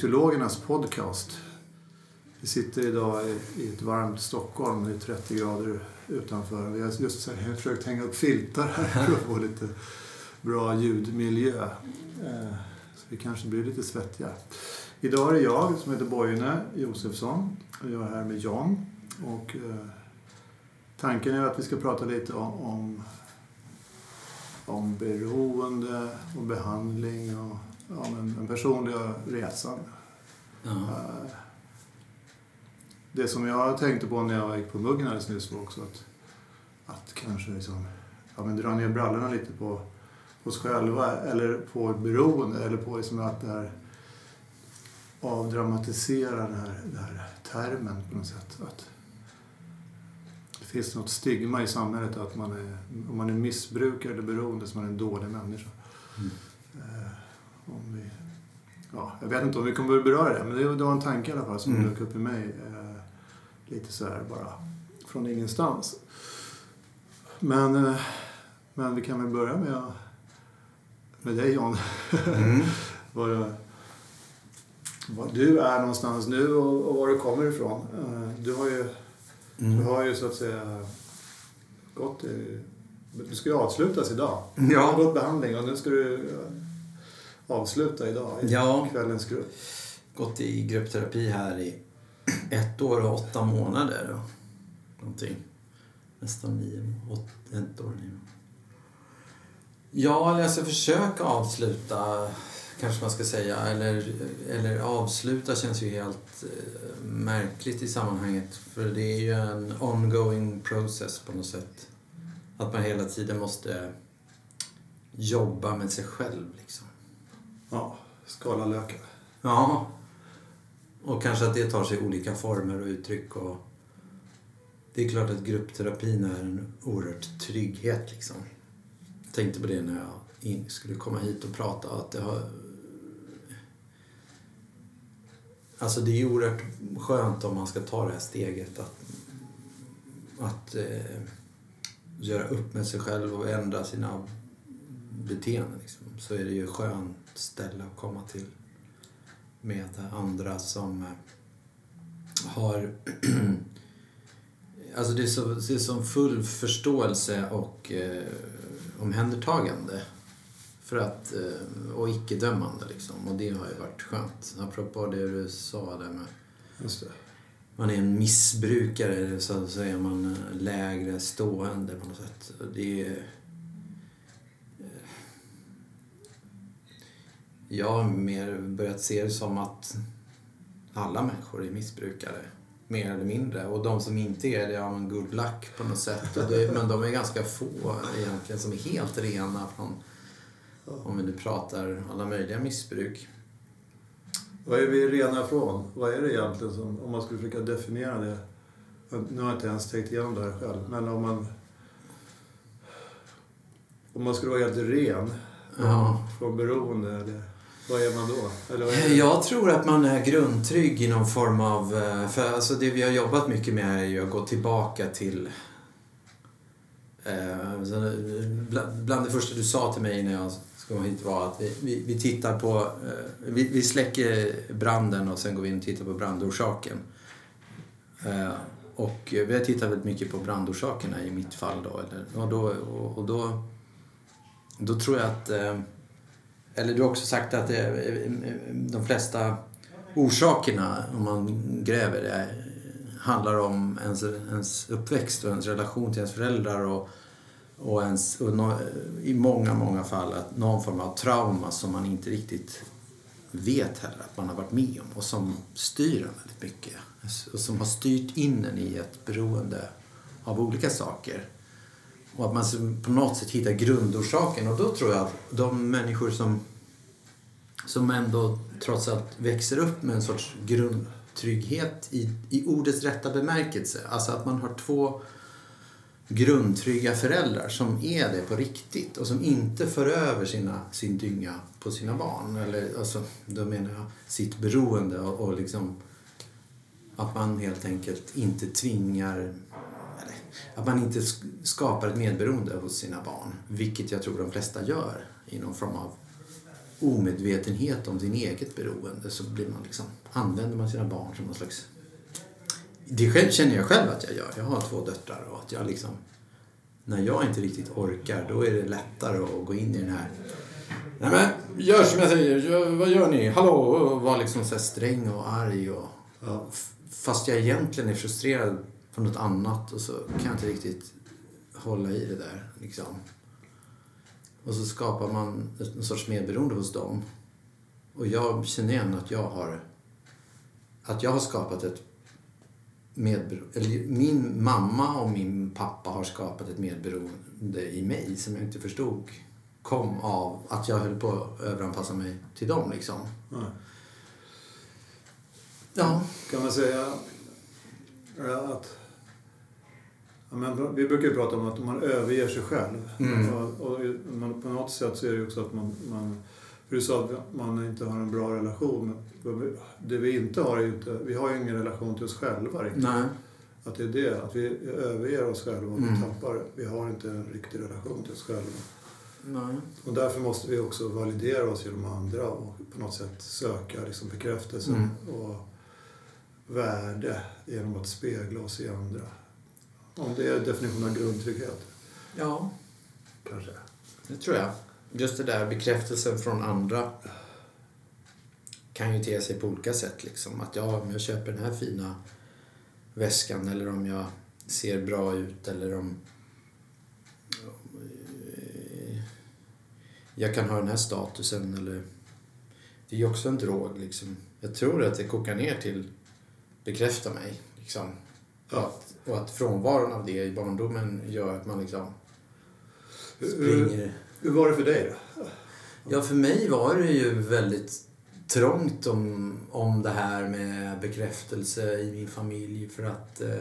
Mytologernas podcast. Vi sitter idag i ett varmt Stockholm, det är 30 grader utanför. Vi har just försökt hänga upp filtar här för att få lite bra ljudmiljö. Eh, så vi kanske blir lite svettiga. Idag är det jag som heter Bojne Josefsson och jag är här med Jan. Och eh, tanken är att vi ska prata lite om om beroende och behandling och ja, men den personliga resan. Ja. Eh, det som jag tänkte på när jag gick på muggen alldeles nyss var också att, att kanske liksom, ja, men dra ner brallorna lite på oss själva eller på beroende eller på liksom att det här avdramatisera den här, den här termen på något sätt. Att, finns något stigma i samhället att man är, om man är missbrukare eller beroende så är man en dålig människa. Mm. Om vi, ja, jag vet inte om vi kommer att beröra det, men det, det var en tanke i alla fall som mm. dök upp i mig. Eh, lite så här bara från ingenstans. Men, eh, men vi kan väl börja med, med dig John. Mm. var, var du är någonstans nu och, och var du kommer ifrån. Eh, du har ju Mm. Du har ju så att säga gått i... Du ska ju avslutas idag. Ja. Du har gått behandling och nu ska du avsluta idag i ja. kvällens grupp. Gått i gruppterapi här i ett år och åtta månader. Någonting. Nästan nio, åt, ett år nio. Ja, jag ska försöka avsluta kanske man ska säga. Eller, eller avsluta känns ju helt eh, märkligt i sammanhanget. För det är ju en ongoing process på något sätt. Att man hela tiden måste jobba med sig själv liksom. Ja, skala löken. Ja. Och kanske att det tar sig olika former och uttryck. Och det är klart att gruppterapin är en oerhört trygghet liksom. Jag tänkte på det när jag skulle komma hit och prata. Att det har Alltså det är oerhört skönt om man ska ta det här steget att, att eh, göra upp med sig själv och ändra sina beteenden. Liksom. Så är det ju skönt ställe att komma till med andra som eh, har... alltså det är, så, det är som full förståelse och eh, omhändertagande för att, eh, och icke-dömande liksom. Och det har ju varit skönt. Apropå det du sa där med... Just det. Man är en missbrukare, så att säga man lägre stående på något sätt. Det är... jag har mer börjat se det som att alla människor är missbrukare. Mer eller mindre. Och de som inte är det, ja men good luck på något sätt. Det, men de är ganska få egentligen som är helt rena från om vi nu pratar alla möjliga missbruk. Vad är vi rena från? Vad är det egentligen som, om man skulle försöka definiera det? Nu har jag inte ens tänkt igenom det här själv, men om man... Om man skulle vara helt ren ja. från beroende, eller, vad är man då? Eller är jag tror att man är grundtrygg i någon form av... Eh, för alltså det vi har jobbat mycket med är ju att gå tillbaka till eh, eh, Bland det första du sa till mig när jag ska hit var att vi, vi, vi tittar på, vi, vi släcker branden och sen går vi in och tittar på brandorsaken. Och vi har tittat väldigt mycket på brandorsakerna i mitt fall då. Eller, och då, och, och då, då tror jag att, eh, eller du har också sagt att eh, de flesta orsakerna, om man gräver det, handlar om ens, ens uppväxt och ens relation till ens föräldrar och och, ens, och no, i många, många fall att någon form av trauma som man inte riktigt vet heller att man har varit med om och som styr en väldigt mycket. Och som har styrt in en i ett beroende av olika saker. Och att man på något sätt hittar grundorsaken. Och då tror jag att de människor som, som ändå trots allt växer upp med en sorts grundtrygghet i, i ordets rätta bemärkelse. Alltså att man har två grundtrygga föräldrar som är det på riktigt och som inte för över sina, sin dynga på sina barn. Eller, alltså, då menar jag sitt beroende och, och liksom att man helt enkelt inte tvingar eller, att man inte skapar ett medberoende hos sina barn. Vilket jag tror de flesta gör i någon form av omedvetenhet om sin eget beroende så blir man liksom, använder man sina barn som någon slags... Det känner jag själv att jag gör. Jag har två döttrar och att jag liksom... När jag inte riktigt orkar, då är det lättare att gå in i den här... Nej men, gör som jag säger. Gör, vad gör ni? Hallå? Och vara liksom så sträng och arg och... Ja. Fast jag egentligen är frustrerad på något annat och så kan jag inte riktigt hålla i det där. Liksom. Och så skapar man en sorts medberoende hos dem. Och jag känner igen att jag har, att jag har skapat ett medberoende, eller min mamma och min pappa har skapat ett medberoende i mig som jag inte förstod kom av att jag höll på att överanpassa mig till dem liksom. Nej. Ja. Kan man säga att... Men vi brukar ju prata om att man överger sig själv. Mm. Och, och man, på något sätt så är det ju också att man... man för du sa att man inte har en bra relation. Det vi inte har är ju inte... Vi har ju ingen relation till oss själva riktigt. Nej. Att det är det, att vi överger oss själva och Mm. vi tappar... Vi har inte en riktig relation till oss själva. Nej. Och därför måste vi också validera oss genom andra och på något sätt söka liksom bekräftelse Mm. och värde genom att spegla oss i andra. Om det är definitionen av grundtrygghet, Ja, kanske. det tror jag. Just det där bekräftelsen från andra kan ju te sig på olika sätt. Liksom. Att ja, om jag köper den här fina väskan eller om jag ser bra ut eller om eh, jag kan ha den här statusen eller det är ju också en drog liksom. Jag tror att det kokar ner till bekräfta mig liksom. Ja. att, och att frånvaron av det i barndomen gör att man liksom springer hur var det för dig då? Ja, för mig var det ju väldigt trångt om, om det här med bekräftelse i min familj för att eh,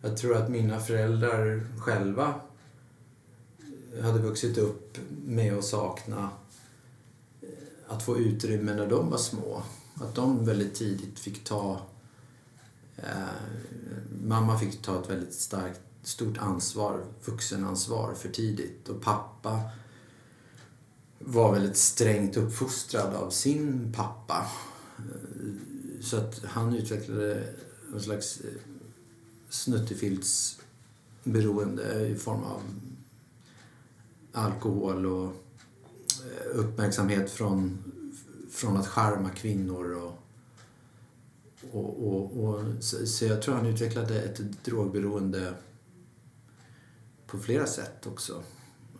jag tror att mina föräldrar själva hade vuxit upp med att sakna eh, att få utrymme när de var små. Att de väldigt tidigt fick ta... Eh, mamma fick ta ett väldigt starkt, stort ansvar, vuxenansvar för tidigt. Och pappa var väldigt strängt uppfostrad av sin pappa. Eh, Så att han utvecklade en slags eh, snuttefiltsberoende i form av alkohol och eh, uppmärksamhet från, från att charma kvinnor. Och, och, och, och, så, så jag tror han utvecklade ett drogberoende på flera sätt också.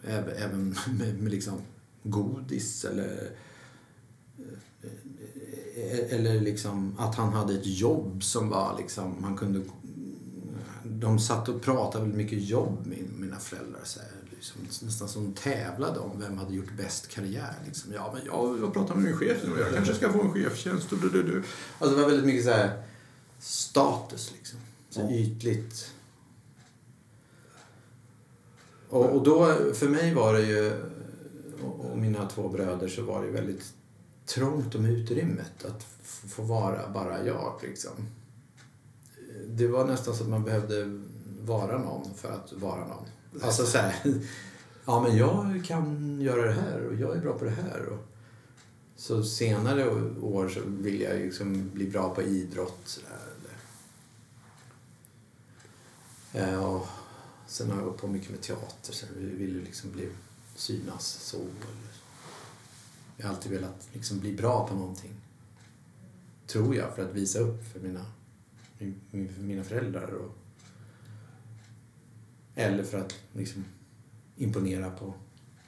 Även, även med, med liksom godis eller eh, eh, eller liksom att han hade ett jobb som var liksom, han kunde de satt och pratade väldigt mycket jobb, min, mina föräldrar. Så här, liksom, nästan som tävlade om vem hade gjort bäst karriär. Liksom. Ja, men jag, jag pratar med min chef nu och jag kanske ska få en chefstjänst. Och du, du, du. Alltså, det var väldigt mycket så här status, liksom. Så Ja. ytligt. Och, och då, för mig var det ju, och, mina två bröder, så var det väldigt trångt om utrymmet. Att få vara bara jag, liksom det var nästan så att man behövde vara någon för att vara någon. Alltså så här, ja men jag kan göra det här och jag är bra på det här. Och så senare år så vill jag liksom bli bra på idrott. Så där, eller. Eh, och sen har jag hållit på mycket med teater så jag vill ju liksom bli synas så. Eller. Jag har alltid velat liksom bli bra på någonting. Tror jag, för att visa upp för mina för mina föräldrar. Och, eller för att liksom, imponera på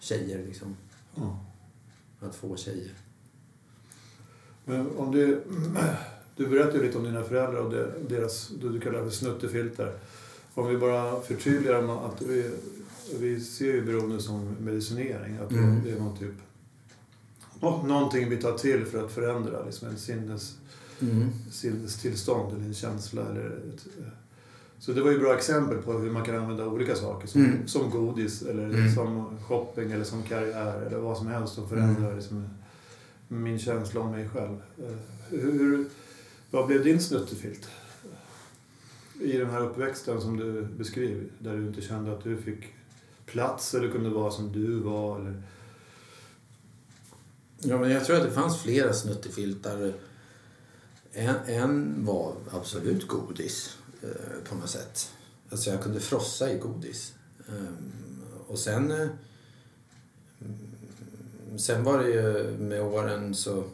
tjejer. Liksom, Ja. att få tjejer. Men om du, du berättade lite om dina föräldrar och deras, det du kallar för snuttefilter. Om vi bara förtydligar att vi, vi ser ju beroende som medicinering. Att Mm. det är någon typ, nå- någonting vi tar till för att förändra liksom en sinnes, Mm. sinnestillstånd eller en känsla. Eller ett, så det var ju bra exempel på hur man kan använda olika saker. Som, Mm. som godis eller Mm. som shopping eller som karriär eller vad som helst som förändrar liksom, min känsla om mig själv. Eh, Hur, vad blev din snuttefilt? I den här uppväxten som du beskriver, där du inte kände att du fick plats eller kunde vara som du var. Eller... Ja, men jag tror att det fanns flera snuttefiltar. En, en var absolut godis Eh, på något sätt. Alltså jag kunde frossa i godis. Ehm, och sen... Eh, sen var det ju med åren så,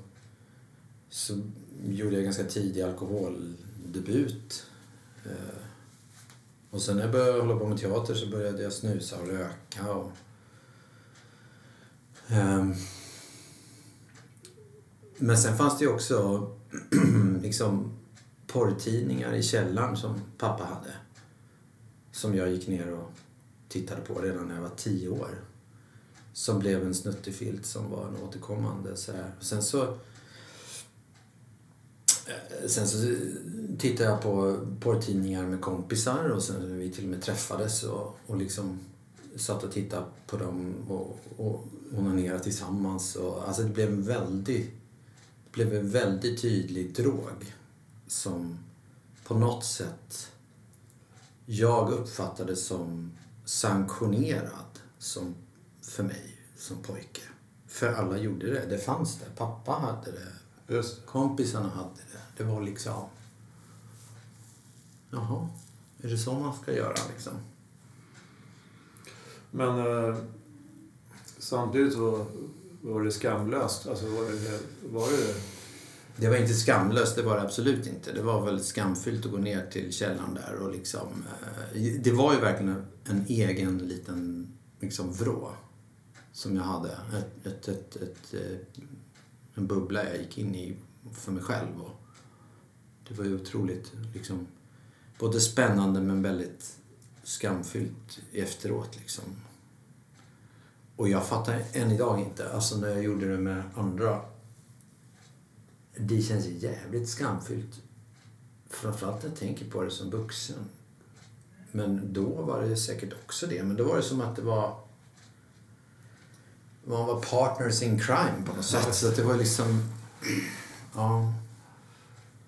så gjorde jag ganska tidig alkoholdebut. Eh, och sen när jag började hålla på med teater så började jag snusa och röka. Och, ehm, men sen fanns det ju också liksom porrtidningar i källaren som pappa hade. Som jag gick ner och tittade på redan när jag var tio år. Som blev en snuttefilt som var en återkommande så här. Sen så eh, Sen så tittade jag på porrtidningar med kompisar och sen vi till och med träffades och, och liksom satt och tittade på dem och, och onanerade tillsammans. Och, alltså det blev en väldigt, det blev en väldigt tydlig drog som på något sätt jag uppfattade som sanktionerad som, för mig som pojke. För alla gjorde det. Det fanns det. Pappa hade det. Just. Kompisarna hade det. Det var liksom... Jaha, är det så man ska göra liksom? Men eh, samtidigt så var det skamlöst. Alltså var det, var det det var inte skamlöst, det var det absolut inte. Det var väldigt skamfyllt att gå ner till källaren där och liksom... Eh, det var ju verkligen en egen liten liksom vrå som jag hade. Ett, ett, ett, ett, eh, en bubbla jag gick in i för mig själv. Och det var ju otroligt liksom, både spännande men väldigt skamfyllt efteråt. Liksom. Och jag fattar än idag inte, alltså när jag gjorde det med andra. Det känns jävligt skamfyllt. Framförallt när jag tänker på det som vuxen. Men då var det säkert också det. Men då var det som att det var... Man var partners in crime på något sätt. Så att det var liksom... Ja.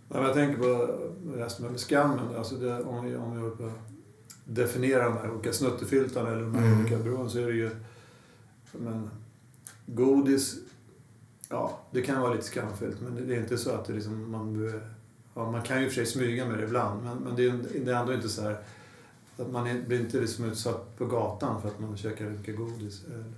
Men jag tänker på resten med skammen. Alltså det, om vi, om vi håller på att definiera de här olika snuttefiltarna eller de här Mm. olika beroenden så är det ju... Men, godis, ja det kan vara lite skamfyllt men det, är inte så att det liksom, man Ja, man kan ju för sig smyga med det ibland men, men det, är, det är ändå inte så här att man är, blir inte liksom utsatt på gatan för att man käkar mycket godis. Eller,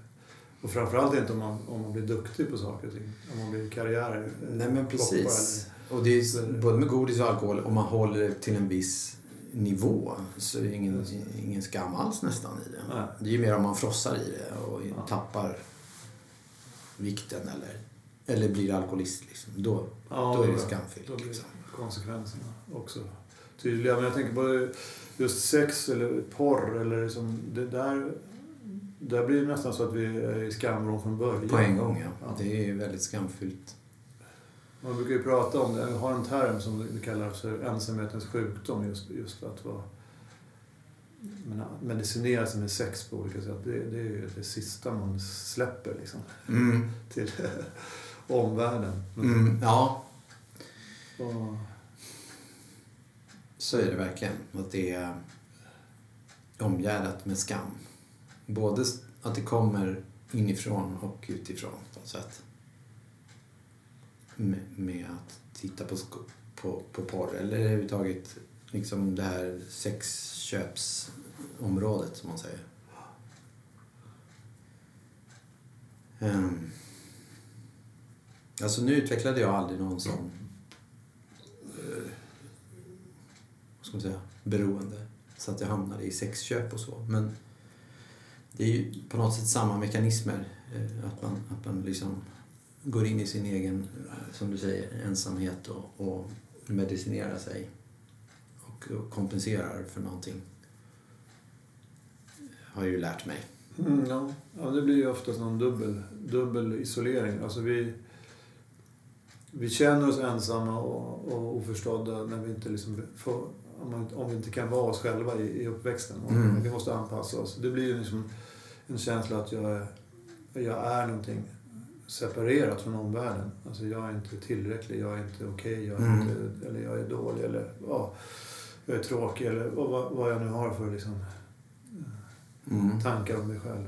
och framförallt inte om man, om man blir duktig på saker och ting. Om man blir karriär. Nej men precis. Och det är både med godis och alkohol, om man håller det till en viss nivå så är det ingen, ingen skam alls nästan i det. Nej. Det är ju mer om man frossar i det och Ja. tappar vikten eller, eller blir alkoholist. Liksom. Då, Ja, då är det då skamfyllt. blir Liksom. konsekvenserna också tydliga. Men jag tänker på just sex eller porr eller liksom det där. Där blir det nästan så att vi är i skamvrån från början. På en gång, ja. Ja. Det är väldigt skamfyllt. Man brukar ju prata om det. Har en term som vi kallar för ensamhetens sjukdom. Just, just för att vara medicinera sig med sex på olika sätt. Det, det är ju det sista man släpper liksom, Mm. till omvärlden. Mm. Ja, Och, så är det verkligen. Att det är omgärdat med skam. Både att det kommer inifrån och utifrån på något sätt. Med, med att titta på, på, på porr eller överhuvudtaget liksom det här sexköpsområdet som man säger. Um, alltså nu utvecklade jag aldrig någon sån eh, vad ska man säga, beroende. Så att jag hamnade i sexköp och så. Men det är ju på något sätt samma mekanismer. eh, Att man, att man liksom går in i sin egen, eh, som du säger, ensamhet och, och medicinerar sig. Och, och kompenserar för någonting. Har jag ju lärt mig. Mm, ja. ja, det blir ju oftast någon dubbel, dubbel isolering. Alltså vi, vi känner oss ensamma och, och oförstådda när vi inte liksom får, om, man, om vi inte kan vara oss själva i, i uppväxten. Mm. Vi måste anpassa oss. Det blir ju liksom en känsla att jag är, jag är någonting separerat från omvärlden. Alltså jag är inte tillräcklig, jag är inte okej, jag, är Mm. inte- eller jag är dålig eller ja, jag är tråkig eller vad, vad jag nu har för liksom, Mm. tankar om mig själv.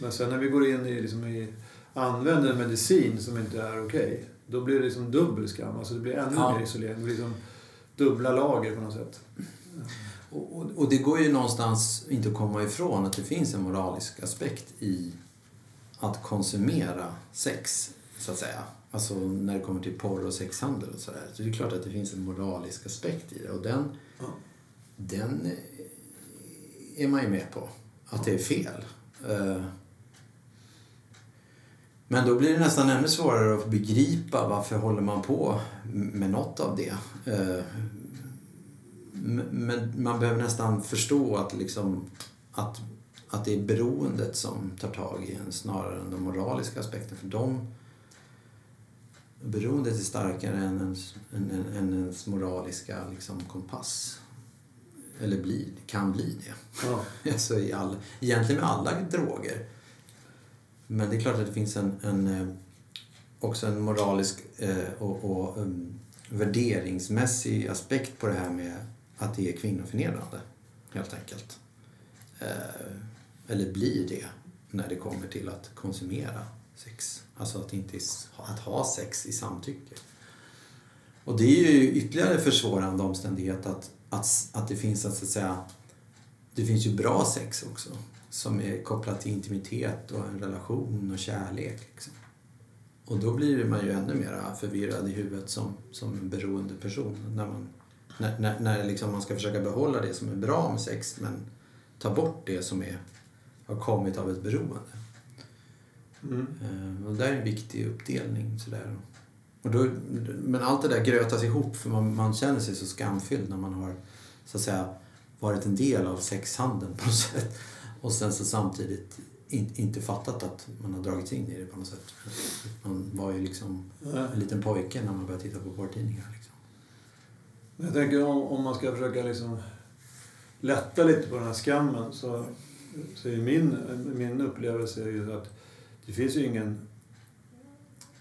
Men sen när vi går in i, liksom i använder en medicin som inte är okej, då blir det liksom dubbel skam. Alltså det blir ännu Ja. mer isolering. Det blir liksom dubbla lager på något sätt. Och, och, och det går ju någonstans inte att komma ifrån att det finns en moralisk aspekt i att konsumera sex, så att säga. Alltså när det kommer till porr och sexhandel och sådär. Så det är klart att det finns en moralisk aspekt i det. Och den, Ja. den eh, är man ju med på. Att det är fel. Men då blir det nästan ännu svårare att begripa varför håller man på med något av det. Eh, Men man behöver nästan förstå att, liksom, att, att det är beroendet som tar tag i en snarare än den moraliska aspekten. För de, beroendet är starkare än ens, än, än ens moraliska liksom, kompass. Eller blir, kan bli det. Ja. Alltså i all, egentligen med alla droger. Men det är klart att det finns en, en eh, också en moralisk eh, och, och um, värderingsmässig aspekt på det här med att det är kvinnoförnedrande, helt enkelt. Eh, eller blir det när det kommer till att konsumera sex. Alltså att, inte, att ha sex i samtycke. Och det är ju ytterligare försvårande omständighet att, att, att det finns att, så att säga det finns ju bra sex också som är kopplat till intimitet och en relation och kärlek. Liksom. Och då blir man ju ännu mer förvirrad i huvudet som, som en beroende person. När, man, när, när, när liksom man ska försöka behålla det som är bra med sex men ta bort det som är, har kommit av ett beroende. Mm. Eh, Och det är en viktig uppdelning. Sådär. Och då, men allt det där grötas ihop för man, man känner sig så skamfylld när man har så att säga, varit en del av sexhandeln på något sätt. Och sen så samtidigt in, inte fattat att man har dragits in i det på något sätt. Man var ju liksom en liten pojke när man började titta på porrtidningar. Liksom. Jag tänker om, om man ska försöka liksom lätta lite på den här skammen så, så är min, min upplevelse är ju att det finns ju ingen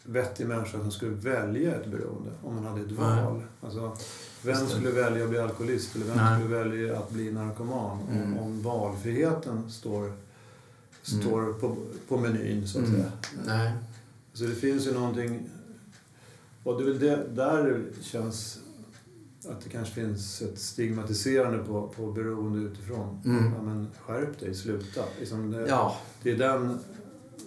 vettig människa som skulle välja ett beroende om man hade ett val. Alltså, vem skulle välja att bli alkoholist eller vem Nej. skulle välja att bli narkoman om, Mm. om valfriheten står, står på, på menyn så att Mm. säga. Nej. Så det finns ju någonting... Och det är väl det, där känns att det kanske finns ett stigmatiserande på, på beroende utifrån. Mm. Ja, men skärp dig, sluta. Liksom det, Ja, det är den...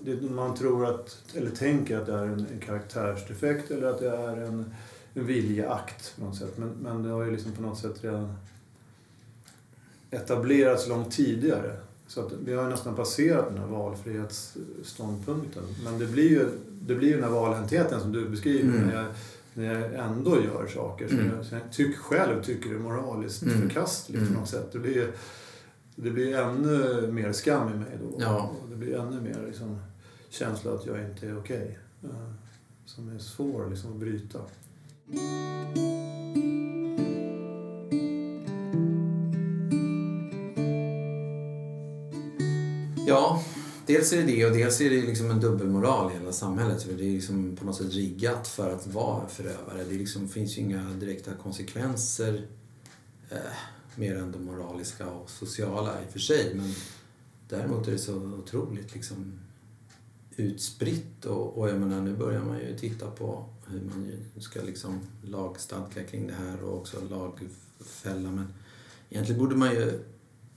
Det, man tror att, eller tänker att det är en, en karaktärsdefekt eller att det är en, en viljeakt på något sätt. Men, men det har ju liksom på något sätt redan etablerats långt tidigare. Så att vi har ju nästan passerat den här valfrihetsståndpunkten. Men det blir ju, det blir ju den här valhäntheten som du beskriver. Mm. När, jag, när jag ändå gör saker som Mm. jag, som jag tyck, själv tycker är moraliskt Mm. förkastligt på Mm. något sätt. Det blir, det blir ännu mer skam i mig då. Ja. Det blir ännu mer liksom, känsla att jag inte är okej. Eh, Som är svår liksom, att bryta. Ja, dels är det det och dels är det liksom en dubbelmoral i hela samhället. För det är liksom på något sätt riggat för att vara förövare. Det liksom finns ju inga direkta konsekvenser eh, mer än de moraliska och sociala i och för sig. Men däremot är det så otroligt liksom utspritt och, och jag menar nu börjar man ju titta på hur man ska liksom lagstadga kring det här och också lagfälla. Men egentligen borde man ju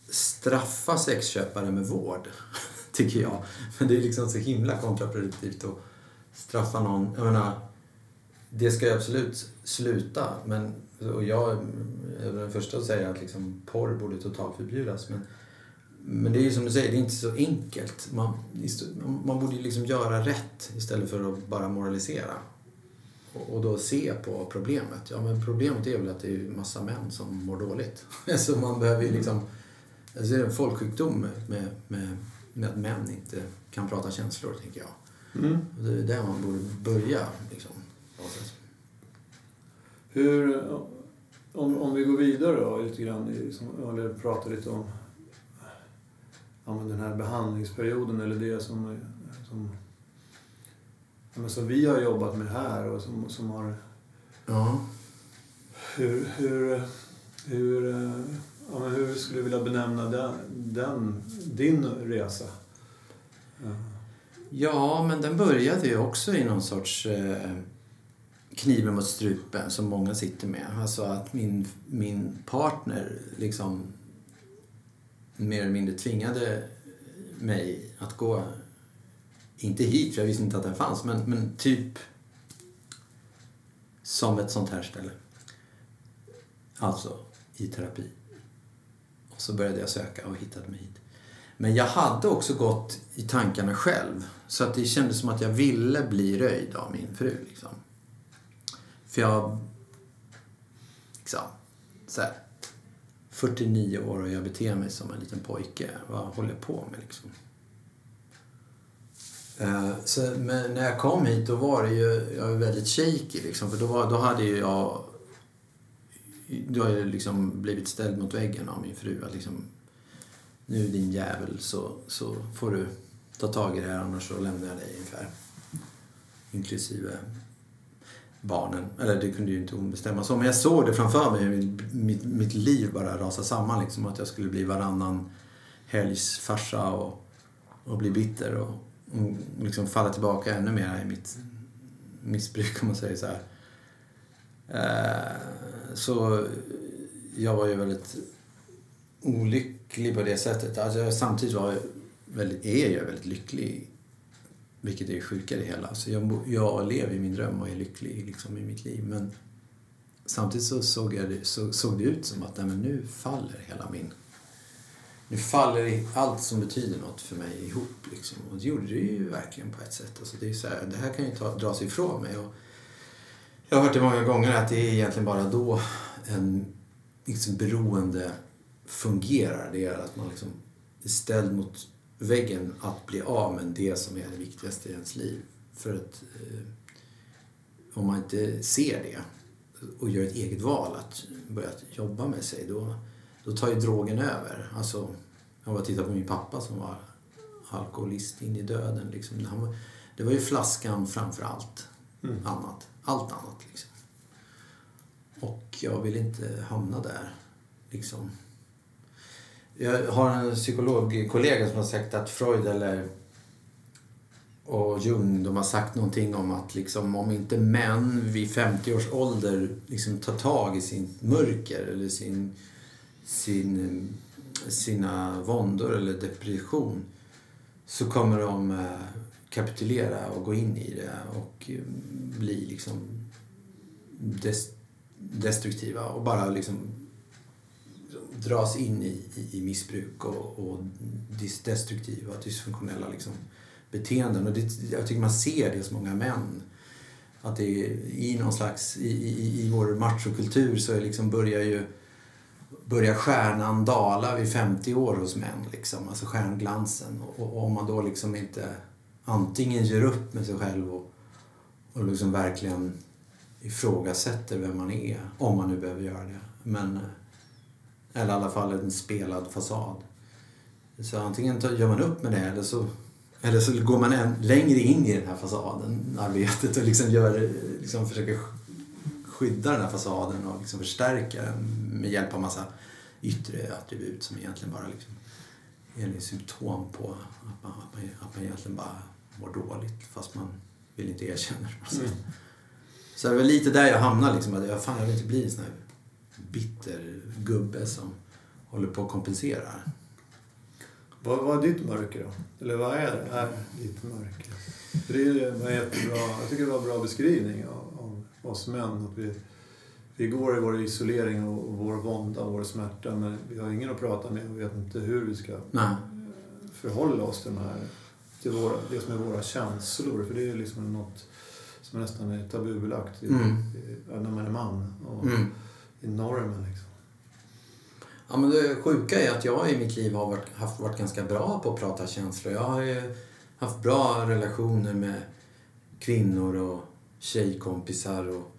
straffa sexköpare med vård, tycker jag. Men det är liksom så himla kontraproduktivt att straffa någon. Jag menar, det ska ju absolut sluta. Men, och jag är den första att säga att liksom porr borde totalförbjudas. Men, men det är ju som du säger, det är inte så enkelt. Man, man borde ju liksom göra rätt istället för att bara moralisera. Och, då se på problemet. Ja, men problemet är väl att det är massa män som mår dåligt. Så man behöver ju liksom... Alltså det är en folksjukdom med, med, med, att män inte kan prata känslor, tänker jag. Mm. Det är där man borde börja. Liksom. Hur, om, om vi går vidare då lite grann, som, eller pratar lite om ja, den här behandlingsperioden eller det som, som, men som vi har jobbat med här och som, som har Ja. hur, hur, hur, ja, men hur skulle du vilja benämna den, den, din resa? Ja. Ja, men den började ju också i någon sorts eh, kniven mot strupen som många sitter med. Alltså att min, min partner liksom mer eller mindre tvingade mig att gå, inte hit för jag visste inte att den fanns, men, men typ som ett sånt här ställe. Alltså i terapi. Och så började jag söka och hittade mig hit. Men jag hade också gått i tankarna själv. Så att det kändes som att jag ville bli röjd av min fru. Liksom. För jag... Liksom, så här, 49 år och jag beter mig som en liten pojke. Vad håller jag på med liksom? Eh, så, men när jag kom hit då var det ju, jag var väldigt shaky liksom. För då, var, då hade ju jag, då hade jag liksom blivit ställd mot väggen av min fru. Att liksom, nu din jävel så, så får du ta tag i det här annars så lämnar jag dig ungefär. Inklusive barnen. Eller det kunde ju inte hon bestämma så. Men jag såg det framför mig mitt, mitt, mitt liv bara rasade samman. Liksom, att jag skulle bli varannan helgs farsa och, och bli bitter och liksom falla tillbaka ännu mer i mitt missbruk om man säger så här. Eh, så jag var ju väldigt olycklig på det sättet. Alltså, samtidigt var jag väldigt, är jag väldigt lycklig. Vilket är sjuka i hela. Så jag, jag lever i min dröm och är lycklig liksom, i mitt liv. Men samtidigt så såg, jag det, så, såg det ut som att nej, men nu faller hela min... Nu faller allt som betyder något för mig ihop. Liksom. Och det gjorde det ju verkligen på ett sätt. Alltså, det, är så här, det här kan ju ta, dras ifrån mig. Och jag har hört det många gånger att det är egentligen bara då en liksom, beroende fungerar. Det är att man liksom är ställd mot väggen att bli av med det som är det viktigaste i ens liv. För att eh, om man inte ser det och gör ett eget val att börja jobba med sig, då, då tar ju drogen över. Alltså, jag var tittat på min pappa som var alkoholist in i döden. Liksom. Han det var ju flaskan framför allt mm. annat. Allt annat liksom. Och jag vill inte hamna där. Liksom. Jag har en psykologkollega som har sagt att Freud eller och Jung de har sagt någonting om att liksom, om inte män vid 50 års ålder liksom tar tag i sin mörker eller sin, sin, sina våndor eller depression så kommer de eh, kapitulera och gå in i det och eh, bli liksom destruktiva och bara liksom dras in i, i, i missbruk och, och destruktiva, dysfunktionella liksom, beteenden. Och det, jag tycker man ser det hos många män. Att det är, i någon slags, i, i, i vår machokultur så är liksom börjar ju börjar stjärnan dala vid 50 år hos män. Liksom, alltså stjärnglansen. Och, och om man då liksom inte antingen ger upp med sig själv och, och liksom verkligen ifrågasätter vem man är, om man nu behöver göra det. Men eh, eller i alla fall en spelad fasad. Så antingen gör man upp med det eller så, eller så går man än längre in i den här fasaden, arbetet och liksom gör, eh, liksom försöker skydda den här fasaden och liksom förstärka den med hjälp av massa yttre attribut som egentligen bara liksom är symptom på att man, att, man, att man egentligen bara mår dåligt fast man vill inte erkänna det. Mm. Så det var lite där jag hamnade. Liksom, att jag, fan, jag vill inte bli en sån här bitter gubbe som håller på att kompensera. Vad var ditt mörker då? Eller vad är det? Är ditt mörker? Det var jättebra. Jag tycker det var en bra beskrivning av oss män. Att vi, vi går i vår isolering och, och vår vånda och vår smärta men vi har ingen att prata med och vet inte hur vi ska Nej. förhålla oss till, de här, till våra, det som är våra känslor. För det är liksom något som nästan är tabubelagt mm. när man är man. Och, mm i normen. Liksom. Ja, men det sjuka är att jag i mitt liv har varit, haft, varit ganska bra på att prata känslor. Jag har ju haft bra relationer med kvinnor och tjejkompisar och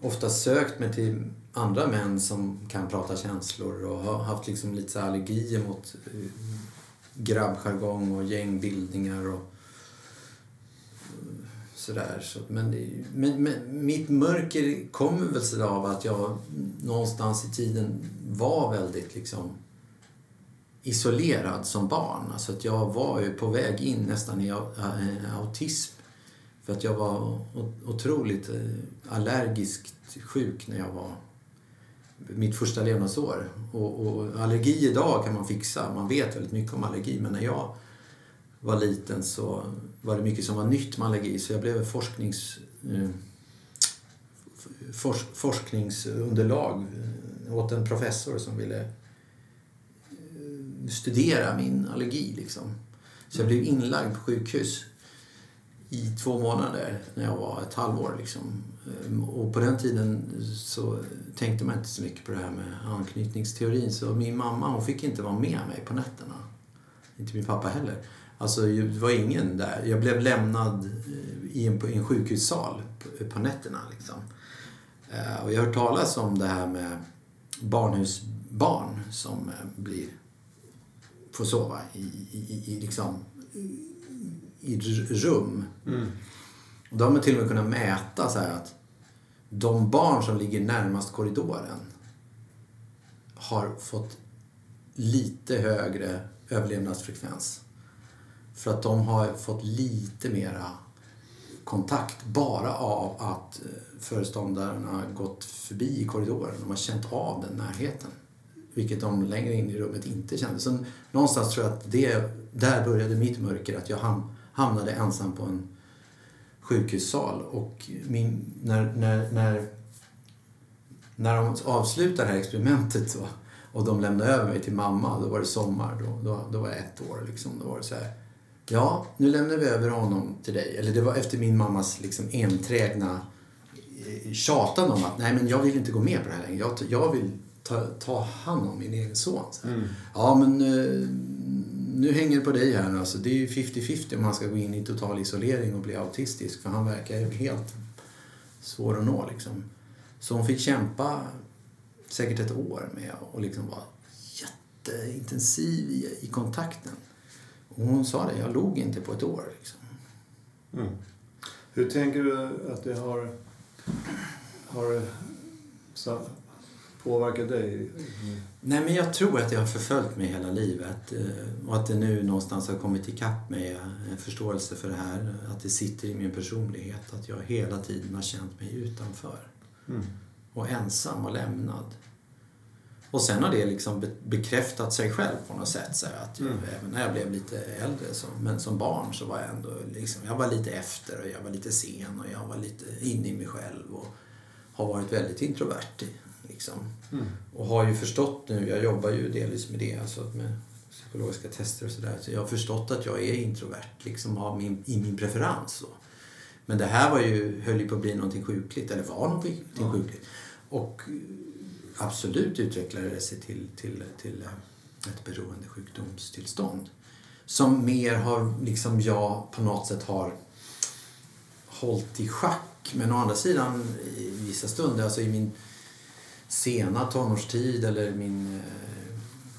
ofta sökt mig till andra män som kan prata känslor och har haft liksom lite allergier mot eh, grabbjargong och gängbildningar och Sådär, så, men, men, men, mitt mörker kommer väl sig av att jag någonstans i tiden var väldigt liksom isolerad som barn. Alltså att jag var ju på väg in nästan i eh, autism. För att jag var otroligt eh, allergiskt sjuk när jag var mitt första levnadsår. Och, och allergi idag kan man fixa. Man vet väldigt mycket om allergi. Men när jag var liten så var det mycket som var nytt med allergi. Så jag blev forsknings, eh, forsk, forskningsunderlag eh, åt en professor som ville studera min allergi. Liksom. Så jag blev inlagd på sjukhus i två månader när jag var ett halvår. Liksom. Ehm, och på den tiden så tänkte man inte så mycket på det här med anknytningsteorin. Så min mamma hon fick inte vara med mig på nätterna. Inte min pappa heller. Alltså det var ingen där. Jag blev lämnad eh, i en, i en sjukhussal på, på nätterna. Liksom. Ehm, och jag har hört talas om det här med barnhusbarn som eh, blir, får sova i, i, i, liksom, i rum. Mm. Och då har man till och med kunnat mäta så att de barn som ligger närmast korridoren har fått lite högre överlevnadsfrekvens. För att de har fått lite mera kontakt bara av att eh, föreståndarna gått förbi i korridoren. De har känt av den närheten. Vilket de längre in i rummet inte kände. Så någonstans tror jag att det, där började mitt mörker. Att jag hamnade ensam på en sjukhussal. Och min, när, när, när, när de avslutade det här experimentet så, och de lämnade över mig till mamma, då var det sommar. Då, då, då var jag ett år. Liksom. Då var det så här, ja, nu lämnar vi över honom till dig. Eller det var efter min mammas liksom, enträgna eh, tjatan om att nej men jag vill inte gå med på det här längre. Jag, jag vill ta, ta hand om min egen son. Mm. Ja men eh, nu hänger det på dig här. Alltså, det är ju 50-50 om han ska gå in i total isolering och bli autistisk. För han verkar ju helt svår att nå. Liksom. Så hon fick kämpa säkert ett år med att liksom vara jätteintensiv i, i kontakten. Och hon sa det, jag log inte på ett år. Liksom. Mm. Hur tänker du att det har, har påverkat dig? Mm. Nej, men jag tror att det har förföljt mig hela livet eh, och att det nu någonstans har kommit ikapp mig en förståelse för det här. Att det sitter i min personlighet, att jag hela tiden har känt mig utanför. Mm. Och ensam och lämnad. Och sen har det liksom bekräftat sig själv på något sätt. Så att jag, mm. Även när jag blev lite äldre, så, men som barn så var jag ändå liksom, jag var lite efter och jag var lite sen och jag var lite inne i mig själv och har varit väldigt introvert. Liksom. Mm. Och har ju förstått nu, jag jobbar ju delvis med det, alltså med psykologiska tester och sådär. Så jag har förstått att jag är introvert liksom av min, i min preferens. Så. Men det här var ju, höll ju på att bli någonting sjukligt, eller var någonting mm. sjukligt. Och absolut utvecklade det sig till, till, till ett beroendesjukdomstillstånd. Som mer har, liksom jag på något sätt har hållit i schack. Men å andra sidan i vissa stunder, alltså i min sena tonårstid eller min eh,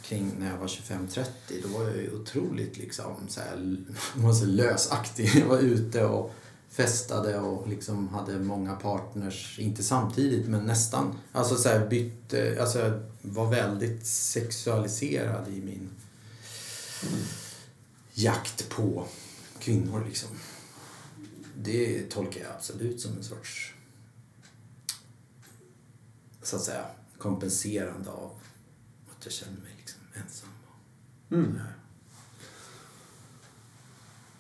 kring när jag var 25-30 då var jag ju otroligt liksom så här, så lösaktig. Jag var ute och festade och liksom hade många partners, inte samtidigt men nästan. Alltså så här bytte, alltså jag var väldigt sexualiserad i min mm. jakt på kvinnor liksom. Det tolkar jag absolut som en sorts så att säga kompenserande av att jag känner mig liksom ensam. Mm.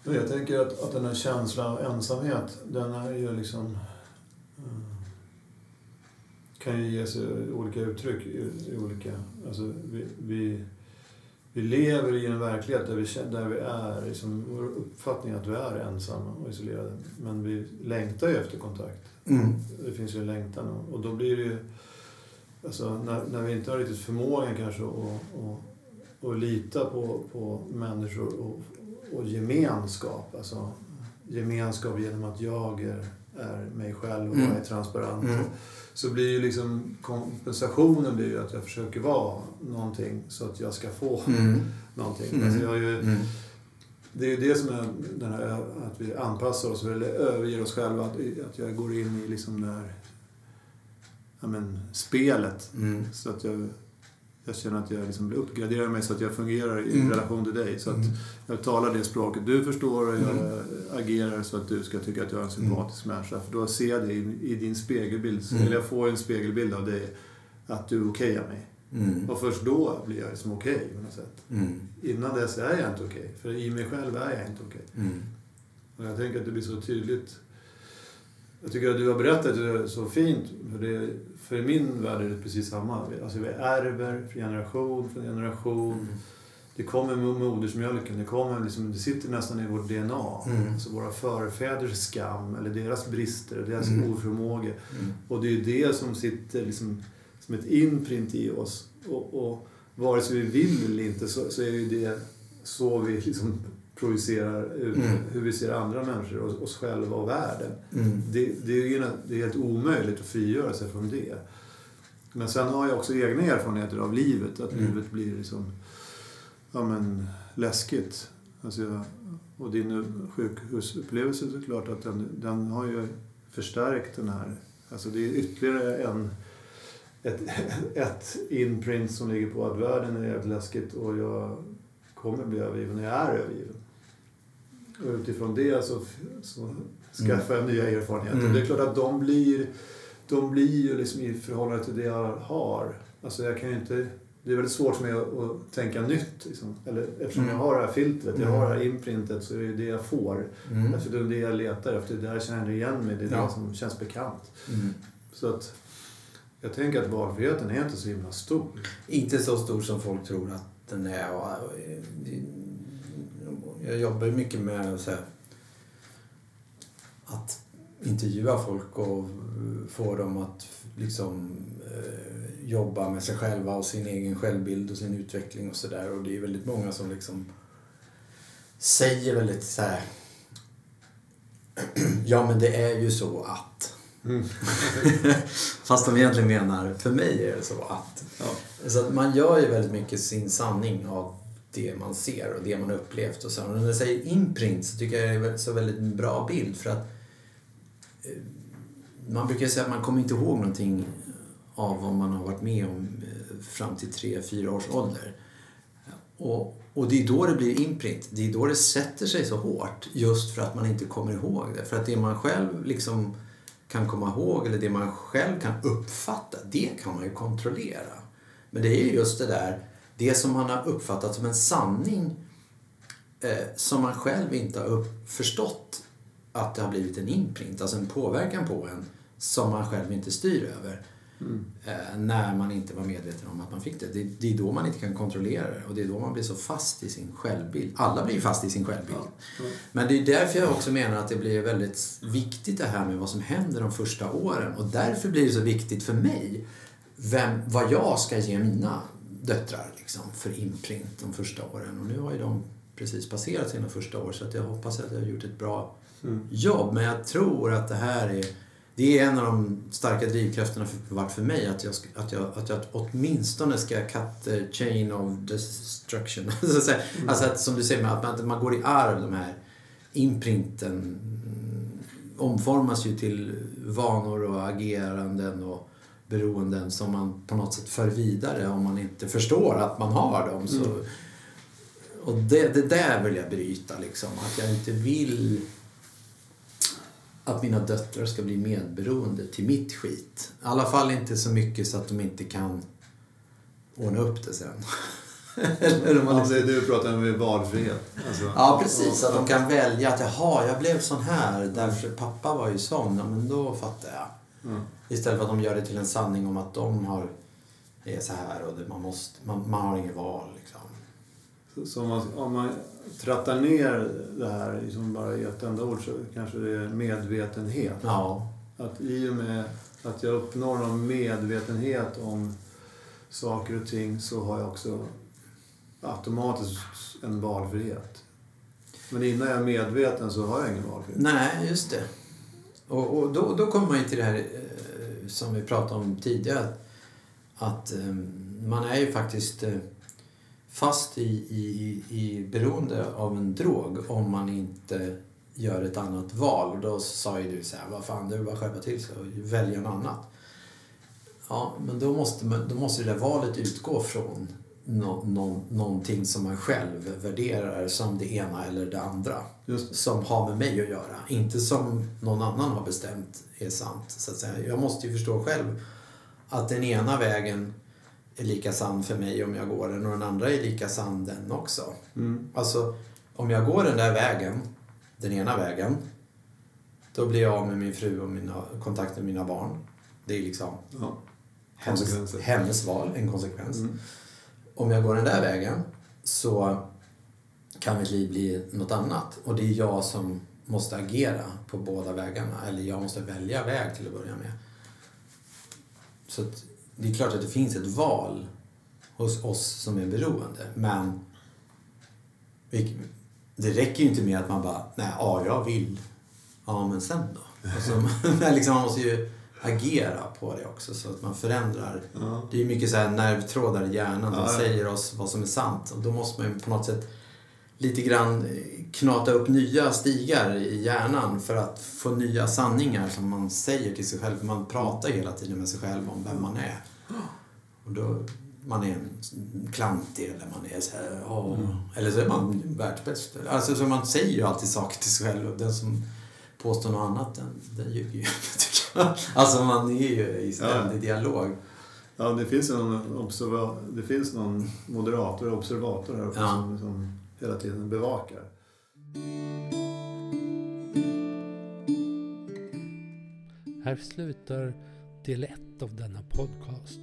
Jag tänker att, att den här känslan av ensamhet, den är ju liksom... Uh, kan ju ge sig olika uttryck i, i olika... Alltså vi, vi, vi, lever i en verklighet där vi, där vi är, liksom, vår uppfattning att vi är ensamma och isolerade. Men vi längtar ju efter kontakt. Mm. Det finns ju en längtan och, och då blir det ju alltså, när, när vi inte har riktigt förmågan kanske att, lita på, på människor och, och gemenskap. Alltså, gemenskap genom att jag är, är mig själv och mm. är transparent. Mm. Så blir ju liksom kompensationen blir ju att jag försöker vara någonting så att jag ska få mm. någonting. Mm. Alltså jag ju, mm. det är ju det som är den här, att vi anpassar oss eller överger oss själva. Att, att jag går in i liksom det här ja, men, spelet. Mm. Så att jag, jag känner att jag liksom uppgraderar mig så att jag fungerar i Mm. relation till dig. Så att Mm. jag talar det språket du förstår och jag Mm. agerar så att du ska tycka att jag är en sympatisk människa. För då ser jag det i, i din spegelbild, Mm. eller jag får en spegelbild av dig, att du okejar mig. Mm. Och först då blir jag liksom okej på något sätt. Mm. Innan dess är jag inte okej, för i mig själv är jag inte okej. Mm. Och jag tänker att det blir så tydligt. Jag tycker att du har berättat det så fint. För, det, för i min värld är det precis samma. Alltså vi ärver från generation från generation. Mm. Det kommer med modersmjölken. Det, kommer liksom, det sitter nästan i vårt DNA. Mm. Alltså våra förfäders skam, eller deras brister, deras Mm. oförmåga. Mm. Och det är ju det som sitter liksom, som ett imprint i oss. Och, och vare sig vi vill eller inte så, så är ju det så vi liksom projicerar ut Mm. hur vi ser andra människor, och oss själva och världen. Mm. Det, det, är ju, det är helt omöjligt att frigöra sig från det. Men sen har jag också egna erfarenheter av livet. Att Mm. livet blir liksom, ja men, läskigt. Alltså jag, och din sjukhusupplevelse såklart att den, den har ju förstärkt den här. Alltså det är ytterligare en, ett, ett imprint som ligger på att världen är jävligt läskigt och jag kommer bli övergiven. Jag är övergiven. Och utifrån det så, så skaffar jag nya erfarenheter. Mm. Det är klart att de blir, de blir ju liksom i förhållande till det jag har. Alltså jag kan inte... Det är väldigt svårt för mig att, att tänka nytt. Liksom. Eller, eftersom Mm. jag har det här filtret, jag Mm. har det här imprintet så är det det jag får. Mm. Alltså det är det jag letar efter. Där känner jag igen mig. Det är Ja. det som känns bekant. Mm. Så att jag tänker att valfriheten är inte så himla stor. Inte så stor som folk tror att den är. Jag jobbar mycket med så här, att intervjua folk och få dem att liksom eh, jobba med sig själva och sin egen självbild och sin utveckling och sådär. Och det är väldigt många som liksom säger väldigt så här. Ja, men det är ju så att. Mm. Fast de egentligen menar, för mig är det så att. Ja. Så att man gör ju väldigt mycket sin sanning av det man ser och det man upplevt. Och så. Och när jag säger imprint så tycker jag det är så väldigt bra bild för att eh, man brukar säga att man kommer inte ihåg någonting av vad man har varit med om eh, fram till tre fyra års ålder. Och, och det är då det blir imprint. Det är då det sätter sig så hårt. Just för att man inte kommer ihåg det. För att det man själv liksom kan komma ihåg eller det man själv kan uppfatta, det kan man ju kontrollera. Men det är ju just det där, det som man har uppfattat som en sanning eh, som man själv inte har förstått att det har blivit en imprint, alltså en påverkan på en som man själv inte styr över. Mm. Eh, när man inte var medveten om att man fick det. det. Det är då man inte kan kontrollera det och det är då man blir så fast i sin självbild. Alla blir fast i sin självbild. Ja. Men det är därför jag också menar att det blir väldigt viktigt det här med vad som händer de första åren. Och därför blir det så viktigt för mig vem, vad jag ska ge mina döttrar liksom, för imprint de första åren. Och nu har ju de precis passerat sina första år så att jag hoppas att jag har gjort ett bra Mm. jobb. Men jag tror att det här är det är en av de starka drivkrafterna för, varit för mig att jag, att, jag, att jag åtminstone ska cut the chain of destruction. Så att säga. Alltså att, som du säger, att man, man går i arv, de här imprinten mm, omformas ju till vanor och ageranden och beroenden som man på något sätt för vidare om man inte förstår att man har dem. Så, Mm. och det, det där vill jag bryta liksom. Att jag inte vill att mina döttrar ska bli medberoende till mitt skit. I alla fall inte så mycket så att de inte kan ordna upp det sen. Eller man liksom- det du pratar om valfrihet. Alltså, Ja, precis. Att de kan välja att jaha, jag blev sån här därför pappa var ju sån. Ja, men då fattar jag. Mm. Istället för att de gör det till en sanning om att de har, är så här och det, man, måste, man, man har inget val. Liksom. Så, så om, man, om man trattar ner det här liksom bara i ett enda ord så kanske det är medvetenhet. Ja. Att i och med att jag uppnår någon medvetenhet om saker och ting så har jag också automatiskt en valfrihet. Men innan jag är medveten så har jag ingen valfrihet. Nej, just det. Och, och då, då kommer man ju till det här eh, som vi pratade om tidigare. Att, att eh, man är ju faktiskt eh, fast i, i, i beroende av en drog om man inte gör ett annat val. Och då sa ju du så här, vad fan, det bara att skärpa till sig och välja något annat. Ja, men då måste, man, då måste det där valet utgå från no, no, någonting som man själv värderar som det ena eller det andra. Just. Som har med mig att göra. Inte som någon annan har bestämt är sant. Så att säga. Jag måste ju förstå själv att den ena vägen är lika sann för mig om jag går den och den andra är lika sann den också. Mm. Alltså, om jag går den där vägen, den ena vägen, då blir jag av med min fru och mina kontakter med mina barn. Det är liksom Ja. hennes, hennes val, en konsekvens. Mm. Om jag går den där vägen så kan mitt liv bli något annat. Och det är jag som måste agera på båda vägarna. Eller jag måste välja väg till att börja med. Så att det är klart att det finns ett val hos oss som är beroende. Men det räcker ju inte med att man bara, nej, ja, jag vill. Ja, men sen då? Alltså, liksom, man måste ju agera på det också så att man förändrar. Ja. Det är ju mycket så här nervtrådar i hjärnan som Ja, ja. säger oss vad som är sant. Och då måste man ju på något sätt lite grann knata upp nya stigar i hjärnan för att få nya sanningar som man säger till sig själv. Man pratar hela tiden med sig själv om vem man är. Och då, man är en klantig eller man är så här, "Åh", eller så är man världsbäst. Alltså så man säger ju alltid saker till sig själv och den som påstår något annat den, den ljuger ju. Alltså man är ju i ständig dialog. Ja, det finns, en observa- det finns någon moderator och observator här uppe Ja. som, som hela tiden bevakar. Här slutar del 1 av denna podcast.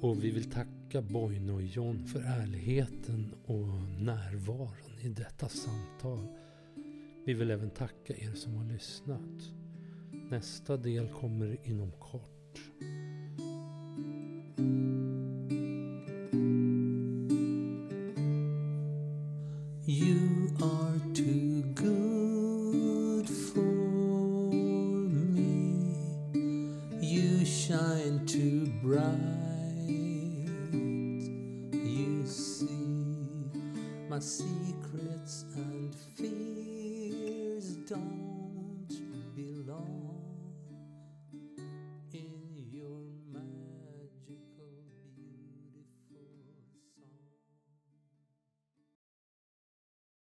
Och vi vill tacka Boyne och John för ärligheten och närvaron i detta samtal. Vi vill även tacka er som har lyssnat. Nästa del kommer inom kort.